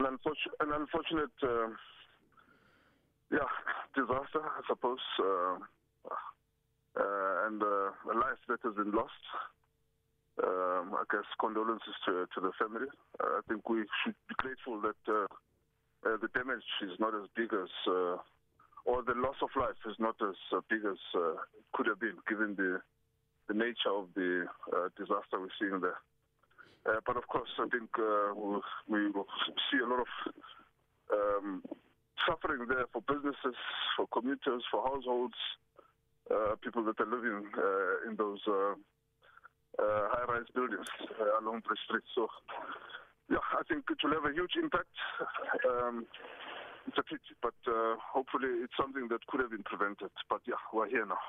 an unfortunate, an unfortunate uh, yeah, disaster, I suppose, uh, uh, and uh, a life that has been lost. Um, I guess condolences to, to the family. Uh, I think we should be grateful that uh, uh, the damage is not as big as, uh, or the loss of life is not as uh, big as uh, it could have been given the the nature of the uh, disaster we're seeing there. Uh, but of course, I think uh, we'll, we will see a lot of um, suffering there for businesses, for commuters, for households, uh, people that are living uh, in those uh, uh, high-rise buildings uh, along the street. So, yeah, I think it will have a huge impact. Um, it's a pity, but uh, hopefully it's something that could have been prevented. But yeah, we're here now.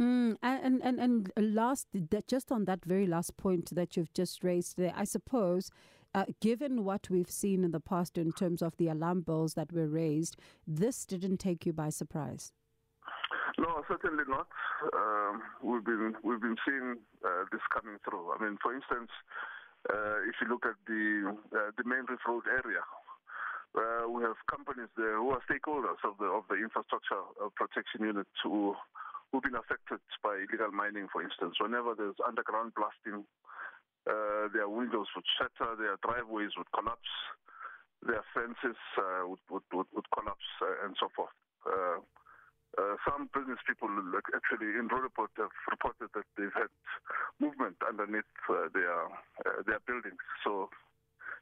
Mm, and and and last that just on that very last point that you've just raised there I suppose uh, given what we've seen in the past in terms of the alarm bells that were raised this didn't take you by surprise No certainly not um we've been we've been seeing uh, this coming through I mean for instance uh, if you look at the uh, the main road area uh, we have companies there who are stakeholders of the of the infrastructure uh, protection unit to who've been affected by illegal mining, for instance. Whenever there's underground blasting, uh, their windows would shatter, their driveways would collapse, their fences uh, would, would, would, would collapse, uh, and so forth. Uh, uh, some business people actually in Rudaport have reported that they've had movement underneath uh, their uh, their buildings. So,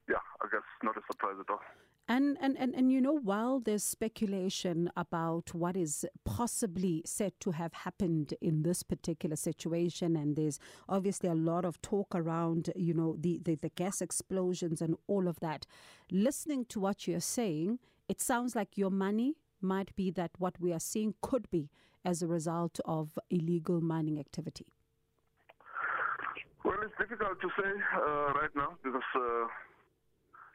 yeah, I guess not a surprise at all. And, and, and, and you know, while there's speculation about what is possibly said to have happened in this particular situation, and there's obviously a lot of talk around, you know, the, the, the gas explosions and all of that, listening to what you're saying, it sounds like your money might be that what we are seeing could be as a result of illegal mining activity. Well, it's difficult to say uh, right now because. Uh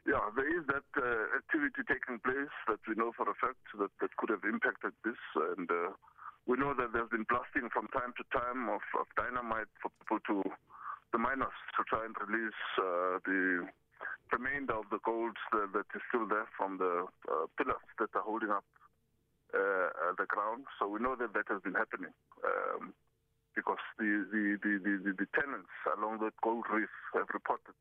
Yeah, there is that uh, activity taking place that we know for a fact that, that could have impacted this. And uh, we know that there's been blasting from time to time of, of dynamite for people to, the miners, to try and release uh, the remainder of the gold that, that is still there from the uh, pillars that are holding up uh, the ground. So we know that that has been happening um, because the, the, the, the, the tenants along that gold reef have reported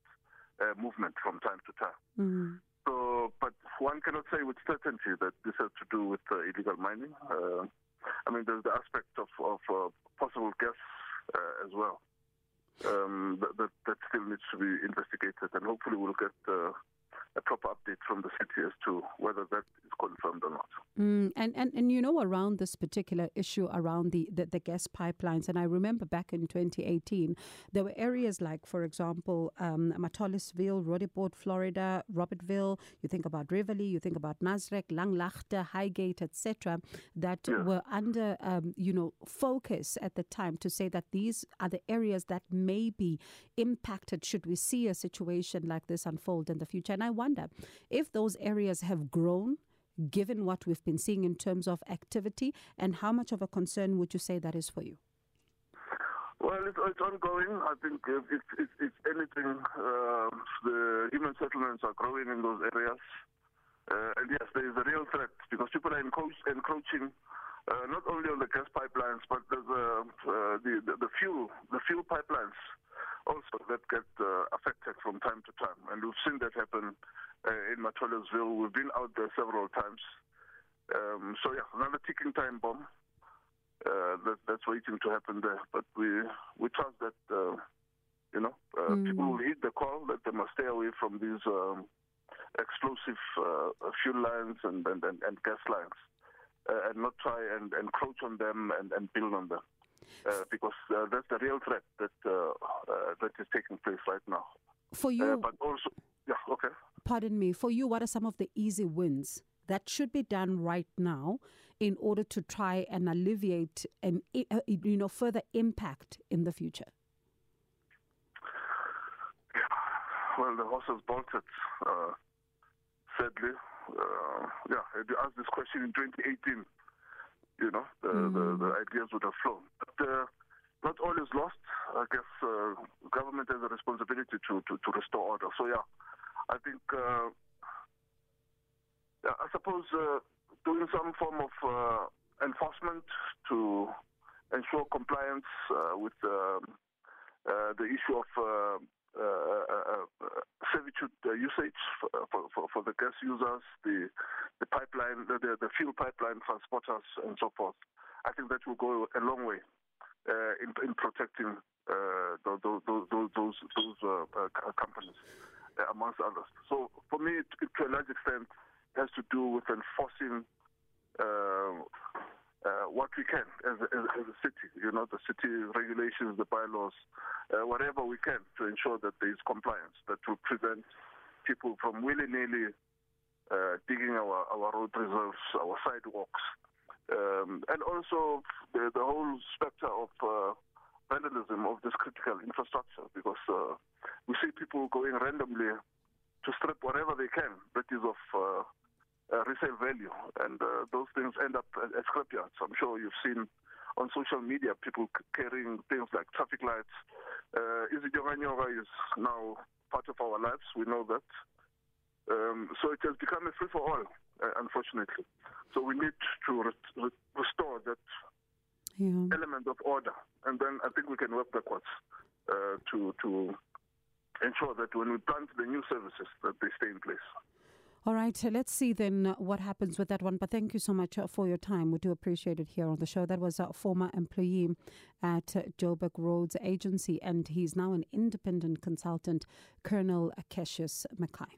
uh, movement from time to time. Mm. So, but one cannot say with certainty that this has to do with uh, illegal mining. Uh, I mean, there's the aspect of, of uh, possible gas uh, as well um, that, that, that still needs to be investigated, and hopefully we'll get uh, a proper update from the city as to whether that is confirmed or not. Mm, and and and you know around this particular issue around the, the the gas pipelines and I remember back in 2018 there were areas like for example um Matolisville, Rodiport, Florida, Robertville, you think about Rivoli, you think about Nasrec, Langlaagte, Highgate etc that yeah. were under um you know focus at the time to say that these are the areas that may be impacted should we see a situation like this unfold in the future and I wonder if those areas have grown given what we've been seeing in terms of activity and how much of a concern would you say that is for you Well, it's, it's ongoing. I think if, if, if, if anything, uh, the human settlements are growing in those areas. Uh, and yes, there is a real threat because people are encroach, encroaching uh, not only on the gas pipelines, but there's a, um, uh, the, the, the fuel, the fuel pipelines also that get uh, affected from time to time. And we've seen that happen uh, in Matolasville. We've been out there several times. Um, so yeah, another ticking time bomb uh, that, that's waiting to happen there. But we we trust that uh, you know uh, mm. people will heed the call that they must stay away from these um, explosive uh, fuel lines and and, and, and gas lines uh, and not try and encroach on them and, and build on them. Uh, because uh, that's the real threat that uh, uh, that is taking place right now. For uh, you, uh, but also, yeah, okay. pardon me, for you, what are some of the easy wins that should be done right now in order to try and alleviate and eh, eh, you know further impact in the future? Well, the horse has bolted. Uh, sadly, uh, yeah. If you asked this question in 2018, you know the mm. the, the ideas would have flown. But uh, not all is lost. I guess uh, government has a responsibility to, to to restore order. So yeah, I think uh, I suppose uh, doing some form of uh, enforcement to ensure compliance uh, with um, uh, the issue of uh, uh, uh, uh, servitude uh, usage for, for, for the gas users, the the pipeline, the, the, the fuel pipeline transporters, and so forth. I think that will go a long way uh, in in protecting uh, those those those those uh, uh, companies. uh, amongst others. So for me, to, to a large extent, it has to do with enforcing uh, uh, what we can as a, as, as a city, you know, the city regulations, the bylaws, uh, whatever we can to ensure that there is compliance that will prevent people from willy-nilly uh, digging our, our road reserves, our sidewalks, um, and also the, the whole specter of uh, vandalism of this critical infrastructure because uh, we see people going randomly to strip whatever they can that is of uh, uh, resale value, and uh, those things end up at, at scrapyards. I'm sure you've seen on social media people carrying things like traffic lights. Uh, Izijonganyoga is now part of our lives. We know that. Um, so it has become a free for all, uh, unfortunately. So we need to re- re- restore that yeah. element of order, and then I think we can work backwards uh, to to ensure that when we plant the new services that they stay in place. All right, so uh, let's see then uh, what happens with that one. But thank you so much uh, for your time. We do appreciate it here on the show. That was a former employee at Joburg Roads Agency, and he's now an independent consultant, Colonel Cassius Mackay.